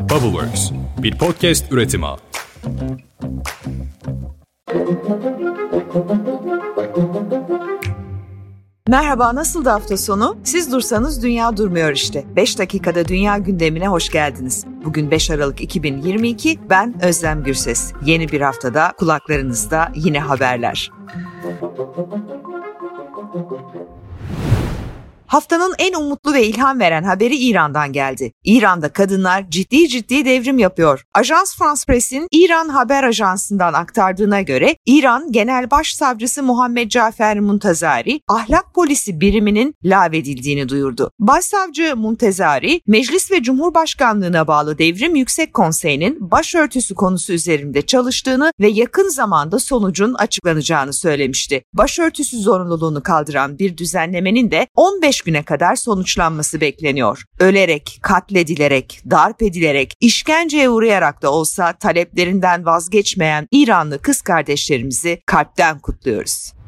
Bubbleworks, bir podcast üretimi. Merhaba, nasıl da hafta sonu? Siz dursanız dünya durmuyor işte. 5 dakikada dünya gündemine hoş geldiniz. Bugün 5 Aralık 2022, ben Özlem Gürses. Yeni bir haftada kulaklarınızda yine haberler. Haftanın en umutlu ve ilham veren haberi İran'dan geldi. İran'da kadınlar ciddi ciddi devrim yapıyor. Ajans France Press'in İran Haber Ajansı'ndan aktardığına göre İran Genel Başsavcısı Muhammed Cafer Muntazari ahlak polisi biriminin lağvedildiğini duyurdu. Başsavcı Muntazari, Meclis ve Cumhurbaşkanlığına bağlı Devrim Yüksek Konseyi'nin başörtüsü konusu üzerinde çalıştığını ve yakın zamanda sonucun açıklanacağını söylemişti. Başörtüsü zorunluluğunu kaldıran bir düzenlemenin de 15 güne kadar sonuçlanması bekleniyor. Ölerek, katledilerek, darp edilerek, işkenceye uğrayarak da olsa taleplerinden vazgeçmeyen İranlı kız kardeşlerimizi kalpten kutluyoruz.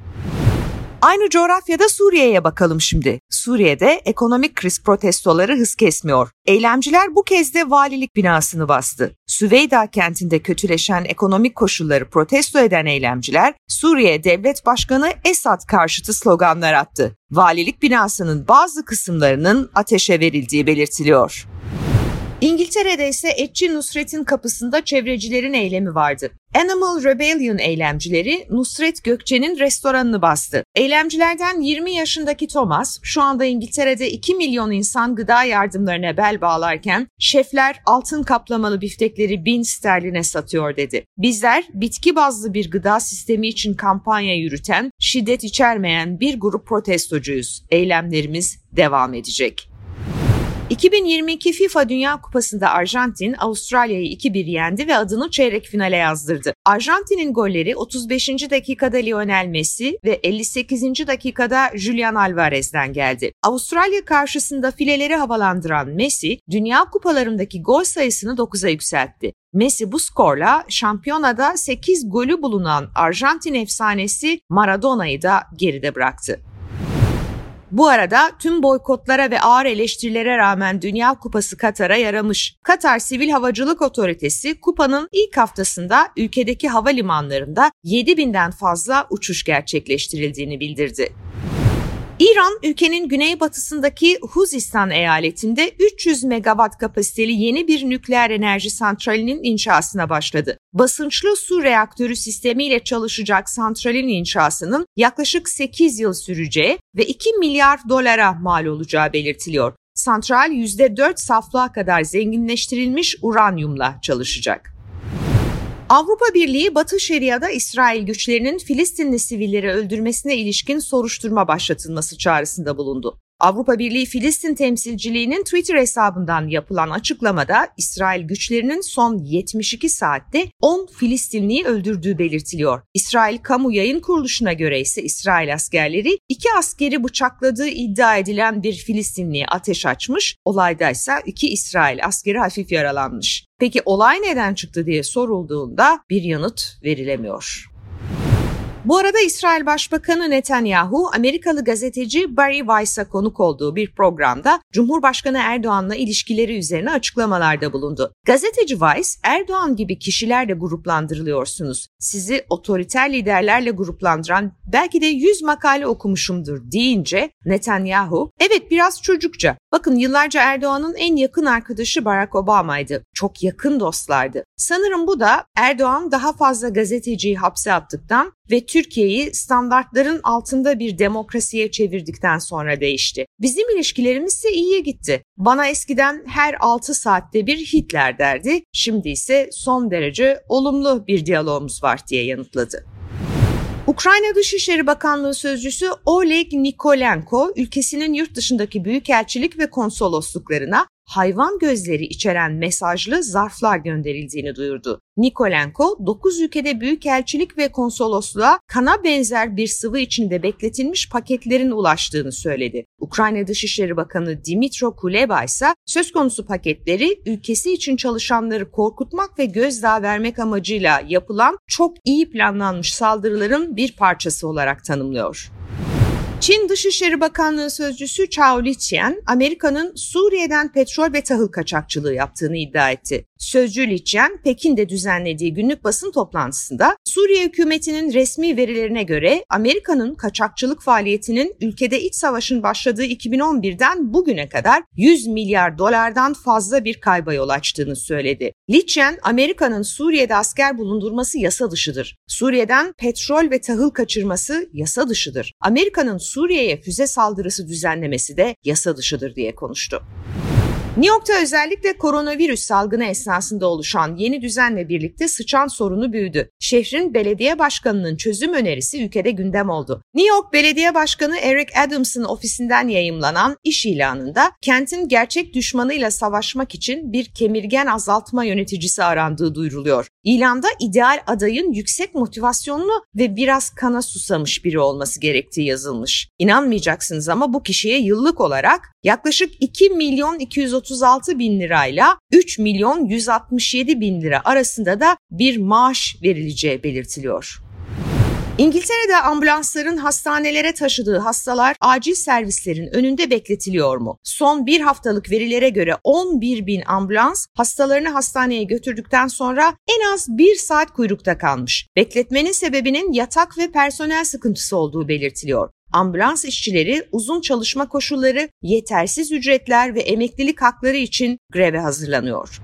Aynı coğrafyada Suriye'ye bakalım şimdi. Suriye'de ekonomik kriz protestoları hız kesmiyor. Eylemciler bu kez de valilik binasını bastı. Süveyda kentinde kötüleşen ekonomik koşulları protesto eden eylemciler Suriye Devlet Başkanı Esad karşıtı sloganlar attı. Valilik binasının bazı kısımlarının ateşe verildiği belirtiliyor. İngiltere'de ise Etçi Nusret'in kapısında çevrecilerin eylemi vardı. Animal Rebellion eylemcileri Nusret Gökçe'nin restoranını bastı. Eylemcilerden 20 yaşındaki Thomas şu anda İngiltere'de 2 milyon insan gıda yardımlarına bel bağlarken şefler altın kaplamalı biftekleri bin sterline satıyor dedi. Bizler bitki bazlı bir gıda sistemi için kampanya yürüten, şiddet içermeyen bir grup protestocuyuz. Eylemlerimiz devam edecek. 2022 FIFA Dünya Kupası'nda Arjantin Avustralya'yı 2-1 yendi ve adını çeyrek finale yazdırdı. Arjantin'in golleri 35. dakikada Lionel Messi ve 58. dakikada Julian Alvarez'den geldi. Avustralya karşısında fileleri havalandıran Messi, Dünya Kupalarındaki gol sayısını 9'a yükseltti. Messi bu skorla şampiyonada 8 golü bulunan Arjantin efsanesi Maradona'yı da geride bıraktı. Bu arada tüm boykotlara ve ağır eleştirilere rağmen Dünya Kupası Katar'a yaramış. Katar Sivil Havacılık Otoritesi kupanın ilk haftasında ülkedeki havalimanlarında 7000'den fazla uçuş gerçekleştirildiğini bildirdi. İran, ülkenin güneybatısındaki Huzistan eyaletinde 300 megawatt kapasiteli yeni bir nükleer enerji santralinin inşasına başladı. Basınçlı su reaktörü sistemiyle çalışacak santralin inşasının yaklaşık 8 yıl süreceği ve 2 milyar dolara mal olacağı belirtiliyor. Santral %4 saflığa kadar zenginleştirilmiş uranyumla çalışacak. Avrupa Birliği Batı Şeria'da İsrail güçlerinin Filistinli sivilleri öldürmesine ilişkin soruşturma başlatılması çağrısında bulundu. Avrupa Birliği Filistin temsilciliğinin Twitter hesabından yapılan açıklamada İsrail güçlerinin son 72 saatte 10 Filistinliyi öldürdüğü belirtiliyor. İsrail Kamu Yayın Kuruluşu'na göre ise İsrail askerleri iki askeri bıçakladığı iddia edilen bir Filistinliye ateş açmış, olayda ise iki İsrail askeri hafif yaralanmış. Peki olay neden çıktı diye sorulduğunda bir yanıt verilemiyor. Bu arada İsrail Başbakanı Netanyahu, Amerikalı gazeteci Barry Weiss'a konuk olduğu bir programda Cumhurbaşkanı Erdoğan'la ilişkileri üzerine açıklamalarda bulundu. Gazeteci Weiss, Erdoğan gibi kişilerle gruplandırılıyorsunuz. Sizi otoriter liderlerle gruplandıran belki de 100 makale okumuşumdur deyince Netanyahu, evet biraz çocukça. Bakın yıllarca Erdoğan'ın en yakın arkadaşı Barack Obama'ydı. Çok yakın dostlardı. Sanırım bu da Erdoğan daha fazla gazeteciyi hapse attıktan ve Türkiye'yi standartların altında bir demokrasiye çevirdikten sonra değişti. Bizim ilişkilerimiz ise iyiye gitti. Bana eskiden her 6 saatte bir Hitler derdi, şimdi ise son derece olumlu bir diyalogumuz var diye yanıtladı. Ukrayna Dışişleri Bakanlığı Sözcüsü Oleg Nikolenko, ülkesinin yurt dışındaki büyükelçilik ve konsolosluklarına hayvan gözleri içeren mesajlı zarflar gönderildiğini duyurdu. Nikolenko, 9 ülkede büyükelçilik ve konsolosluğa kana benzer bir sıvı içinde bekletilmiş paketlerin ulaştığını söyledi. Ukrayna Dışişleri Bakanı Dimitro Kuleba ise söz konusu paketleri ülkesi için çalışanları korkutmak ve gözdağı vermek amacıyla yapılan çok iyi planlanmış saldırıların bir parçası olarak tanımlıyor. Çin Dışişleri Bakanlığı Sözcüsü Chao Liqian, Amerika'nın Suriye'den petrol ve tahıl kaçakçılığı yaptığını iddia etti. Sözcü Liqian, Pekin'de düzenlediği günlük basın toplantısında Suriye hükümetinin resmi verilerine göre Amerika'nın kaçakçılık faaliyetinin ülkede iç savaşın başladığı 2011'den bugüne kadar 100 milyar dolardan fazla bir kayba yol açtığını söyledi. Liqian, Amerika'nın Suriye'de asker bulundurması yasa dışıdır. Suriye'den petrol ve tahıl kaçırması yasa dışıdır. Amerika'nın Suriye'ye füze saldırısı düzenlemesi de yasa dışıdır diye konuştu. New York'ta özellikle koronavirüs salgını esnasında oluşan yeni düzenle birlikte sıçan sorunu büyüdü. Şehrin belediye başkanının çözüm önerisi ülkede gündem oldu. New York Belediye Başkanı Eric Adams'ın ofisinden yayımlanan iş ilanında kentin gerçek düşmanıyla savaşmak için bir kemirgen azaltma yöneticisi arandığı duyuruluyor. İlanda ideal adayın yüksek motivasyonlu ve biraz kana susamış biri olması gerektiği yazılmış. İnanmayacaksınız ama bu kişiye yıllık olarak yaklaşık 2 milyon 236 bin lirayla 3 milyon 167 bin lira arasında da bir maaş verileceği belirtiliyor. İngiltere'de ambulansların hastanelere taşıdığı hastalar acil servislerin önünde bekletiliyor mu? Son bir haftalık verilere göre 11 bin ambulans hastalarını hastaneye götürdükten sonra en az bir saat kuyrukta kalmış. Bekletmenin sebebinin yatak ve personel sıkıntısı olduğu belirtiliyor. Ambulans işçileri uzun çalışma koşulları, yetersiz ücretler ve emeklilik hakları için greve hazırlanıyor.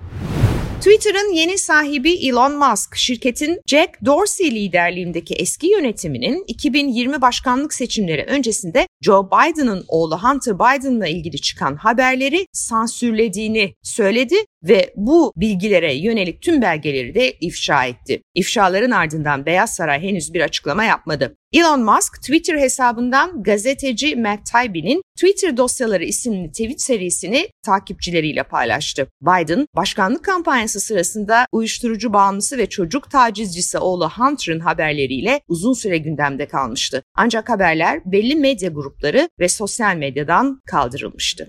Twitter'ın yeni sahibi Elon Musk, şirketin Jack Dorsey liderliğindeki eski yönetiminin 2020 başkanlık seçimleri öncesinde Joe Biden'ın oğlu Hunter Biden'la ilgili çıkan haberleri sansürlediğini söyledi ve bu bilgilere yönelik tüm belgeleri de ifşa etti. İfşaların ardından Beyaz Saray henüz bir açıklama yapmadı. Elon Musk Twitter hesabından gazeteci Matt Taibbi'nin Twitter dosyaları isimli tweet serisini takipçileriyle paylaştı. Biden, başkanlık kampanyası sırasında uyuşturucu bağımlısı ve çocuk tacizcisi oğlu Hunter'ın haberleriyle uzun süre gündemde kalmıştı. Ancak haberler belli medya grupları ve sosyal medyadan kaldırılmıştı.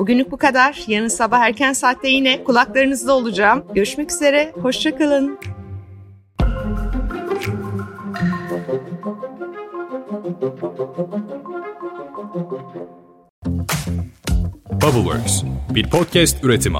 Bugünlük bu kadar. Yarın sabah erken saatte yine kulaklarınızda olacağım. Görüşmek üzere, hoşçakalın. Bubbleworks bir podcast üretimi.